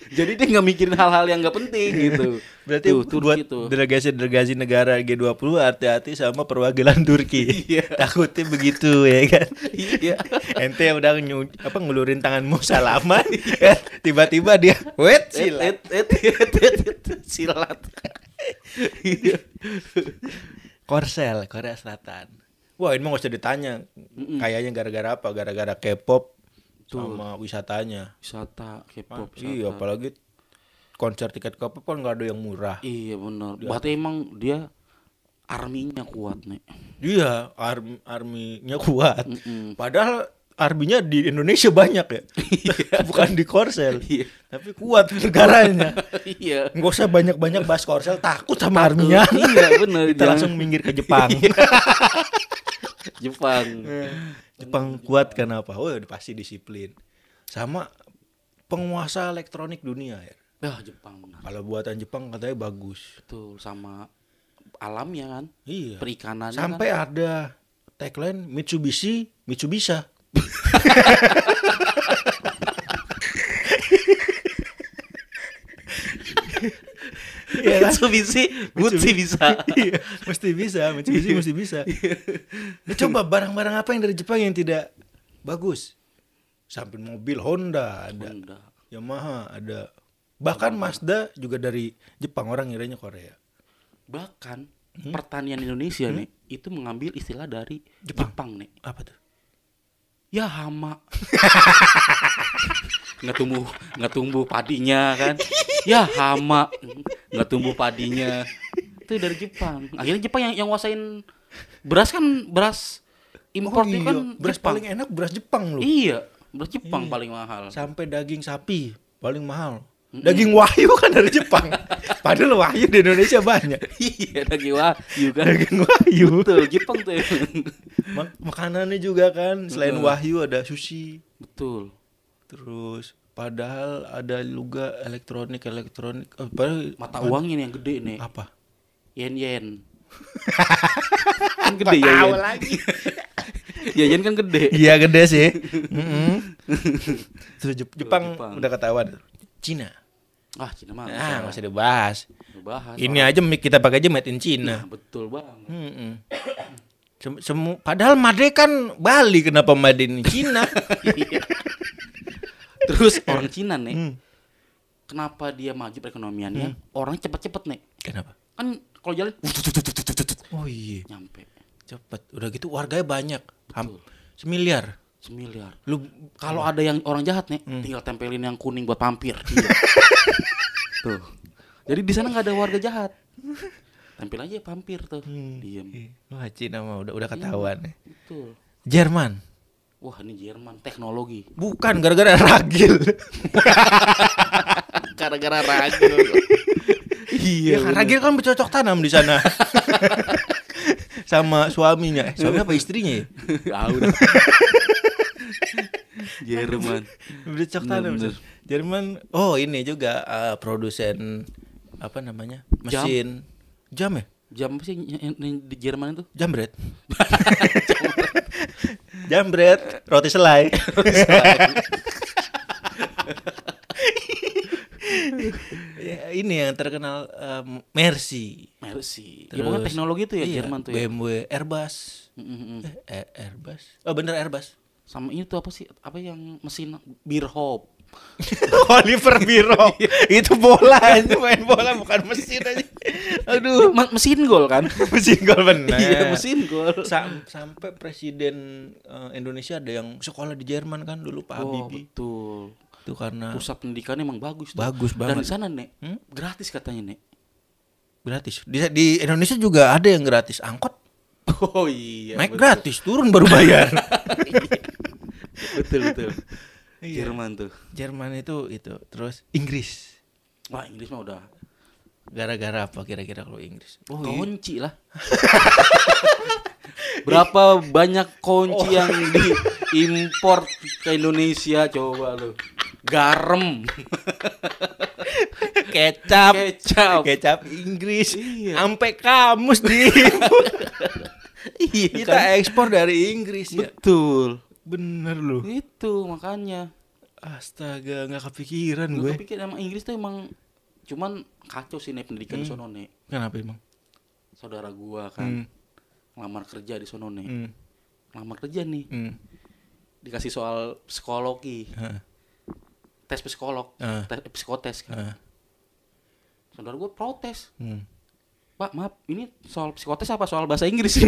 jadi dia nggak mikirin hal-hal yang nggak penting gitu Berarti Tuh, Turki buat tuh. delegasi-delegasi negara G20 hati-hati sama perwakilan Turki. Iya. Takutnya begitu ya kan. iya Ente udah nyu, apa ngelurin tanganmu salaman, eh, tiba-tiba dia et silat. et et et et et silat Iya. Korsel, Korea Selatan. Wah, ini mah gak usah ditanya. Mm-mm. Kayaknya gara-gara apa? Gara-gara K-pop sama wisatanya. wisata K-pop Ah, iya, apalagi konser tiket K-pop kan nggak ada yang murah. Iya bener. Berarti emang dia arminya kuat nih. Iya, arm arminya kuat. Mm-mm. Padahal arminya di Indonesia banyak ya. Bukan di Korsel. Iya. Tapi kuat negaranya. iya. Nggak usah banyak-banyak bahas Korsel, takut sama arminya. Iya jangan- langsung minggir ke Jepang. Jepang. Jepang kuat kenapa? Oh, udah pasti disiplin. Sama penguasa elektronik dunia ya. Ya Jepang benar. Kalau buatan Jepang katanya bagus. Betul sama alamnya kan. Iya. Perikanannya Sampai kan. ada tagline Mitsubishi, Mitsubisa. Iya? Mitsubishi, Butsi bisa. Iya, mesti bisa, Mitsubishi mesti bisa. Nah, coba barang-barang apa yang dari Jepang yang tidak bagus? Sampai mobil Honda ada, Honda. Yamaha ada. Bahkan Mazda juga dari Jepang, orang ngiranya Korea. Bahkan Hmm? pertanian Indonesia nih itu mengambil istilah dari Jepang, nih. Apa tuh? Ya hama. nggak tumbuh nggak tumbuh padinya kan ya hama nggak tumbuh padinya itu dari Jepang akhirnya Jepang yang yang nguasain beras kan beras impor itu kan beras Jepang. paling enak beras Jepang loh. iya beras Jepang paling mahal Sampai daging sapi paling mahal. Daging wahyu kan dari Jepang. Padahal wahyu di Indonesia banyak. iya daging wahyu kan Daging wahyu. betul Jepang tuh Mak- makanannya juga kan selain wahyu ada sushi. betul Terus padahal ada juga elektronik elektronik eh, padahal mata uangnya nih yang gede nih apa? yen yen kan gede ya yen lagi. ya yen kan gede Iya gede sih. Mm-mm. Terus Jep- Jepang, Jepang. udah ketahuan. Cina. ah Cina mah Ah, masih dibahas. bahas Ini aja mic kita pakai aja made in Cina. Nah, betul banget. Mm-mm. Sem- semu- padahal Made kan Bali kenapa Made in Cina? Terus orang Cina nih, Hmm. kenapa dia maju perekonomiannya? Orangnya cepet-cepet nih. Kenapa? Kan kalau jalan Oh iya, nyampe cepet. Udah gitu warganya banyak. Betul. semiliar. semiliar. Lu Kalau ada yang orang jahat nih, Hmm. tinggal tempelin yang kuning buat pampir. Iya. tuh. Jadi di sana nggak ada warga jahat. Tempel aja pampir tuh. Hmm. Diem. Wah, Cina mah udah udah ketahuan. nih. Betul. Jerman. Wah ini Jerman teknologi. Bukan gara-gara ragil. Gara-gara ragu. iya, ragil kan bercocok tanam di sana. Sama suaminya. Eh, suami apa istrinya ya? Ah, udah. Jerman. Bercocok tanam. Bener-bener. Jerman. Oh, ini juga eh, produsen apa namanya? Jam. Mesin jam ya? Jam apa sih di Jerman itu? Jambret. Jambret, roti selai. ya, ini yang terkenal em, Mercy. Mercy. Terus, ya bukan teknologi itu ya iya, Jerman tuh ya. BMW, Airbus. Mm. Eh, eh, Airbus. Oh bener Airbus. Sama ini tuh apa sih? Apa yang mesin beer hop? Oliver Biro. itu bola itu main bola bukan mesin aja. Aduh. Me- mesin gol kan? mesin gol bener. Iya, mesin gol. Sam- sampai presiden eh, Indonesia ada yang sekolah di Jerman kan dulu Pak Oh, Habibie. betul. Itu karena Pusat pendidikannya emang bagus tuh. Bagus Dan banget. di sana, Nek, Hmm? gratis katanya, Nek. gratis. Di, di Indonesia juga ada yang gratis. Angkot Oh iya. naik betul. gratis, turun baru bayar. betul betul. Iya. Jerman tuh. Jerman itu itu. Terus Inggris. Wah, Inggris mah udah Gara-gara apa kira-kira kalau Inggris? Oh, iya. kunci lah. Berapa banyak kunci yang diimpor ke Indonesia coba lu. Garam, kecap. kecap. Kecap Inggris. Iya. Sampai kamus di Iya kita ekspor dari Inggris ya. Bener loh. Itu makanya. Astaga, nggak kepikiran Gue gue. pikir emang Inggris tuh emang cuman kacau sih nih pendidikan di sono nih. Kenapa emang? Saudara gua kan Hmm. ngelamar kerja di sono nih. Hmm. Ngelamar kerja nih. Hmm. Dikasih soal psikologi, Heeh. tes psikolog, Ah. tes psikotes kan. Heeh. Saudara gua protes. Hmm. Pak, maaf, ini soal psikotes apa soal bahasa Inggris?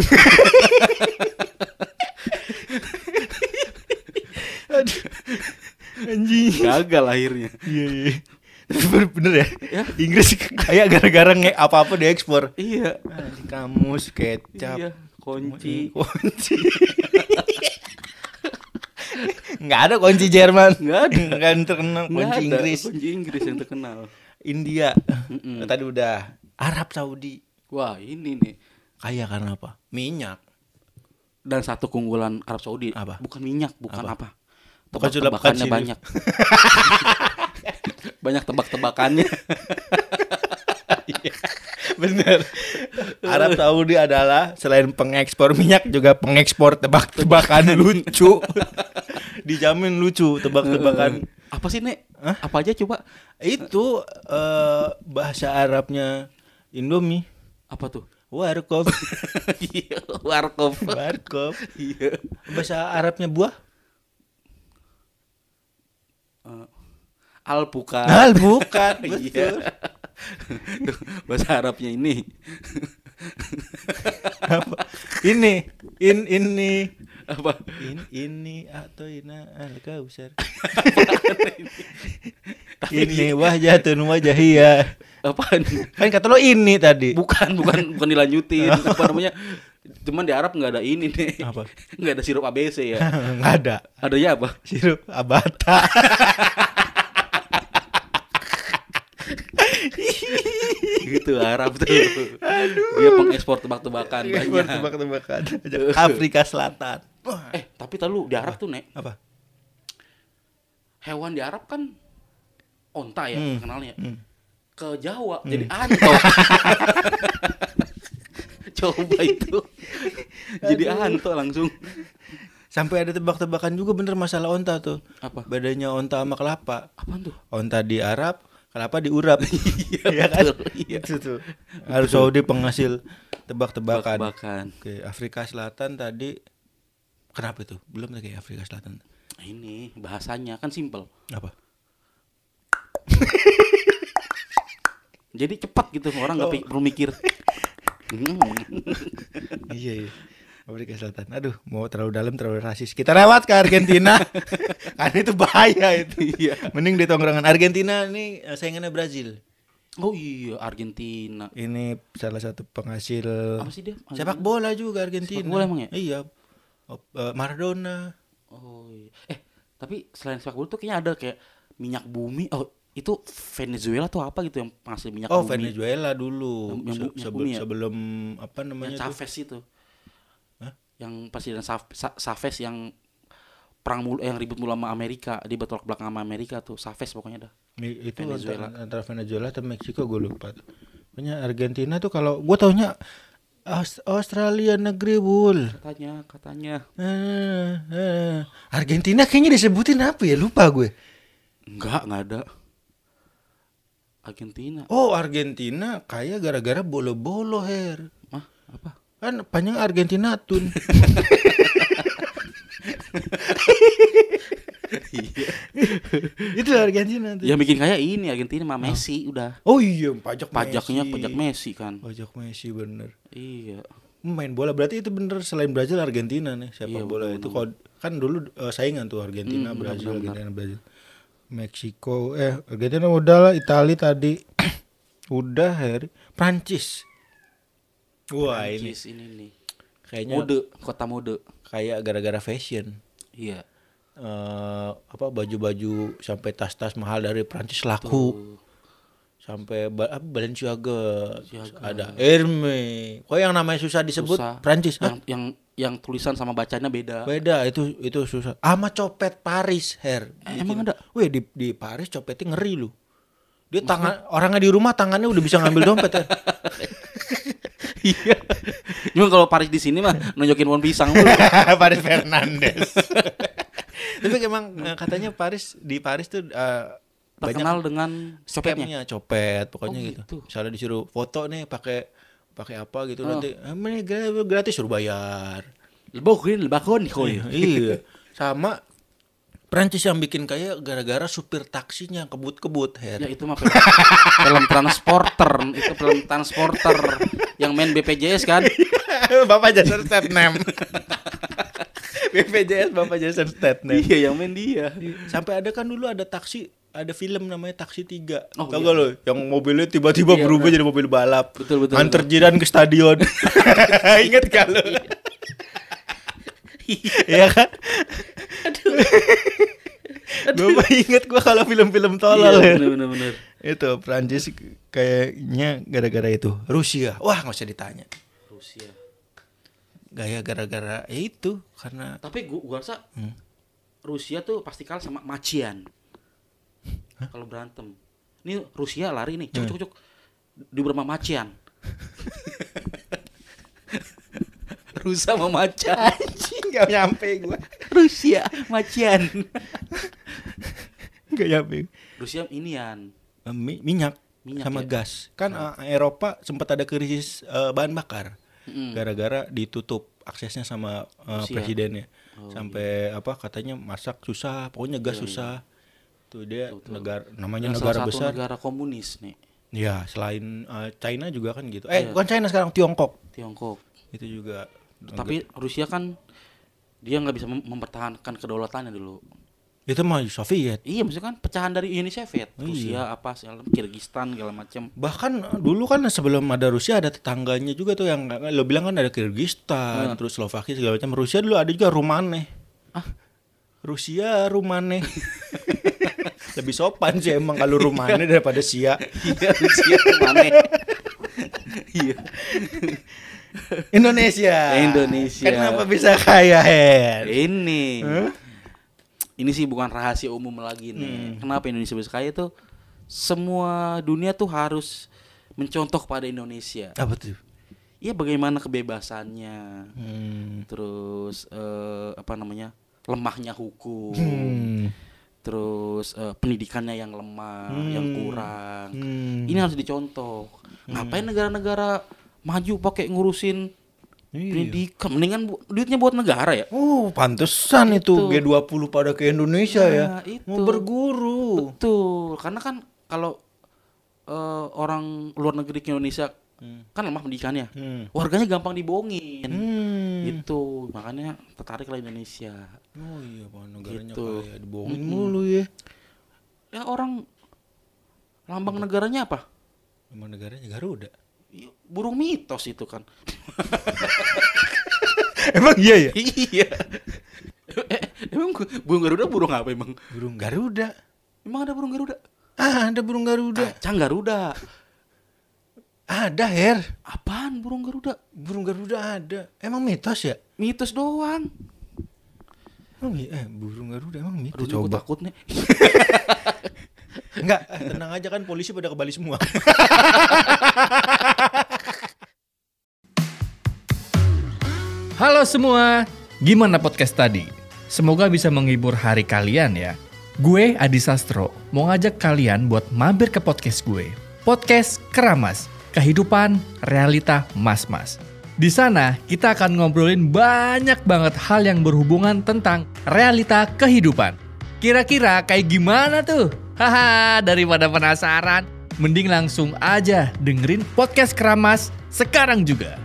Anjing. Gagal akhirnya. Iya, iya. bener, bener ya? Ya. Inggris kayak gara-gara nge apa-apa diekspor. Iya. Anjing, Kamus, kecap, Iya, kunci. kunci. Nggak ada kunci Jerman. Nggak ada. Nggak terkenal kunci ada Inggris. Kunci Inggris yang terkenal. India. Mm-mm. Tadi udah. Arab Saudi. Wah, ini nih. Kaya karena apa? Minyak. Dan satu keunggulan Arab Saudi Apa? bukan minyak, bukan Apa? apa? Tebak-tebakannya kacil. banyak. banyak tebak-tebakannya. Bener. Arab Saudi adalah selain pengekspor minyak juga pengekspor tebak-tebakan lucu. Dijamin lucu tebak-tebakan. Apa sih, Nek? Hah? Apa aja coba? Itu eh, bahasa Arabnya Indomie. Apa tuh? Warkop. Iya, warkop. Warkop. Iya. Bahasa Arabnya buah. Eh, Alpukat. Al bukan. Iya. Betul. Bahasa Arabnya ini. Apa? Ini, in ini, Apa? in ini atau ina al kausar. ini wajatun wajahiyah. Apaan? Kan kata lo ini tadi. Bukan, bukan, bukan dilanjutin. Apa namanya? Cuman di Arab nggak ada ini nih. Apa? Nggak ada sirup ABC ya. Nggak ada. Adanya apa? Sirup abata. gitu Arab tuh. Dia pengekspor tebak-tebakan banyak. Tebak-tebakan. Afrika Selatan. Eh, tapi tahu di Arab tuh, Nek. Apa? Hewan di Arab kan onta ya Hmm. kenalnya. Hmm. Ke Jawa jadi anto. Coba itu. jadi anto langsung. Sampai ada tebak-tebakan juga bener masalah onta tuh. Apa? Bedanya onta sama kelapa. Apaan tuh? Onta di Arab, kelapa diurap. Iya kan? betul, iya. Itu tuh. Arab Saudi penghasil tebak-tebakan. Tebak-tebakan. Oke, Afrika Selatan tadi kenapa itu? Belum lagi Afrika Selatan. Ini bahasanya kan simpel. Apa? Jadi cepat gitu orang nggak Oh. perlu mikir. Hmm. iya, iya. Afrika Selatan. Aduh, mau terlalu dalam terlalu rasis. Kita lewat ke Argentina. Karena itu bahaya itu. Iya. Mending di tongkrongan Argentina nih eh, saingannya Brazil. Oh iya Argentina. Ini salah satu penghasil Apa sih dia? sepak bola juga Argentina. Sepak bola emang ya? Iya. Oh, eh, Maradona. Oh iya. Eh tapi selain sepak bola tuh kayaknya ada kayak minyak bumi. Oh itu Venezuela tuh apa gitu yang penghasil minyak Oh, bumi? Venezuela dulu. Yang- yang Se- ya? sebelum apa namanya Yang tuh? Chavez itu. Yang presiden Sa- Sa- Chavez yang perang mulu eh, yang ribut mulu sama Amerika, dia bertolak belakang sama Amerika tuh, Chavez pokoknya dah. Itu Venezuela. antara, Venezuela atau Meksiko gue lupa. tuh. Pokoknya Argentina tuh kalau gue taunya Aus- Australia negeri bul. Katanya, katanya. Eh, eh. Argentina kayaknya disebutin apa ya? Lupa gue. Enggak, enggak ada. Argentina. Oh Argentina kaya gara-gara bolo-bolo her. Mah, apa? Kan panjang Argentina tun. Itu Argentina tuh. Yang bikin kaya ini Argentina sama Messi udah. Oh iya pajak Pajaknya Messi. pajak Messi kan. Pajak Messi bener. Iya. Main bola berarti itu bener selain Brazil Argentina nih sepak Iya, bola bener, itu kod- kan dulu eh, saingan tuh Argentina Hmm, Brazil benar. Argentina Brazil. Meksiko eh Argentina udah lah Itali tadi udah Her Prancis. Wah ini ini nih. kayaknya Mode, kota mode. kayak gara-gara fashion. Iya. eh apa baju-baju sampai tas-tas mahal dari Prancis laku Tuh. sampai apa, Balenciaga, Balenciaga. ada Hermes. Kok yang namanya susah disebut Susah. Prancis? Yang yang yang tulisan sama bacanya beda. Beda itu itu susah. Ama copet Paris, Her. Eh, emang ada? Wih di di Paris copetnya ngeri lu. Dia tangan orangnya di rumah tangannya udah bisa ngambil dompet ya. Iya. Cuma kalau Paris di sini mah nunjukin pohon pisang mulu. Paris Fernandes. Tapi emang eh, katanya Paris di Paris tuh eh, banyak Terkenal dengan copetnya. copet pokoknya Oh, gitu. gitu. Misalnya disuruh foto nih pakai pakai apa gitu Oh. nanti ah, ini gra- gratis suruh bayar. Lebakoin, lebakoin koi. iya. Sama Prancis yang bikin kaya gara-gara supir taksinya kebut-kebut her. Ya itu mah film, film transporter, itu film transporter yang main BPJS kan. Bapak Jason Statham. BPJS Bapak Jason Statham. Iya, yang main dia. Sampai ada kan dulu ada taksi ada film namanya Taksi 3. Oh, Tau iya. lo? Yang mobilnya tiba-tiba Iya, berubah jadi mobil balap. Betul, betul, Antar jiran ke stadion. Ingat gak lo? Iya kan? Gue mah inget gue kalau film-film tolol Iya, ya. bener, bener, bener. Itu Prancis kayaknya gara-gara itu. Rusia. Wah nggak usah ditanya. Rusia. Gaya gara-gara ya itu karena Tapi gua, gua rasa Hmm. Rusia tuh pasti kalah sama Macian. Kalau berantem. Ini Rusia lari nih, Hmm. cuk cuk cuk. Di sama Macian. Rusia sama Macian. Nggak nyampe gue. Rusia Macian. Nggak nyampe. Rusia inian. Eh, Mi- minyak, Minyak sama ya? gas. Kan eh, Eropa sempat ada krisis eh, bahan bakar. Mm-mm. Gara-gara ditutup aksesnya sama Rusia. presidennya. Oh, Sampai apa katanya masak susah, pokoknya gas susah. Tuh dia Betul, negara namanya Yang negara besar. negara komunis nih, Ya, selain eh, China juga kan gitu. Eh, Iya. bukan China sekarang Tiongkok. Tiongkok. Itu juga Tapi Rusia kan dia nggak bisa mem- mempertahankan kedaulatannya dulu. itu mah Soviet. Iya, maksudnya kan pecahan dari Uni Soviet, Oh, Rusia apa segala Kirgistan segala macam. Bahkan eh, dulu kan sebelum ada Rusia ada tetangganya juga tuh yang lo bilang kan ada Kyrgyzstan, Nah. terus Slovakia segala macam. Rusia dulu ada juga Rumane. Ah. Rusia Rumane. Lebih sopan sih emang kalau Rumane daripada Sia. Iya, Rusia mana? Iya. Indonesia. Indonesia. Kenapa bisa kaya Her? Ini. Ini sih bukan rahasia umum lagi nih. Kenapa Indonesia bisa kaya tuh? Semua dunia tuh harus mencontoh pada Indonesia. Apa tuh? Iya bagaimana kebebasannya, Hmm. terus eh, apa namanya lemahnya hukum, Hmm. terus eh, pendidikannya yang lemah, yang Hmm. kurang. Hmm. Ini harus dicontoh. Ngapain negara-negara maju pakai ngurusin Iya. pendidikan? Mendingan bu- duitnya buat negara ya. Oh, pantesan itu, Itu. G20 pada ke Indonesia ya. Nah, itu. Mau berguru. Betul, karena kan kalau eh, orang luar negeri ke Indonesia kan lemah pendidikannya, Hmm. warganya gampang dibohongin. Hmm. Gitu, makanya tertariklah Indonesia. Oh iya, Pak, negaranya Gitu. kaya dibohongin mulu ya. Ya orang lambang negaranya apa? Emang negaranya Garuda. Ya, Burung mitos itu kan. Emang iya ya? iya. Emang burung Garuda burung apa emang? Burung Garuda. Emang ada burung Garuda? Ah, ada burung Garuda. Kacang Garuda. Ada, Her. Apaan burung Garuda? Burung Garuda ada. Emang mitos ya? Mitos doang. Emang iya, eh, burung Garuda emang mitos. Aduh, Coba. takut nih. Enggak, tenang aja kan polisi pada ke Bali semua. Halo semua, gimana podcast tadi? Semoga bisa menghibur hari kalian ya. Gue Adi Sastro, mau ngajak kalian buat mampir ke podcast gue. Podcast Keramas, kehidupan realita mas-mas. Di sana kita akan ngobrolin banyak banget hal yang berhubungan tentang realita kehidupan. Kira-kira kayak gimana tuh? Haha, daripada penasaran, mending langsung aja dengerin podcast Keramas sekarang juga.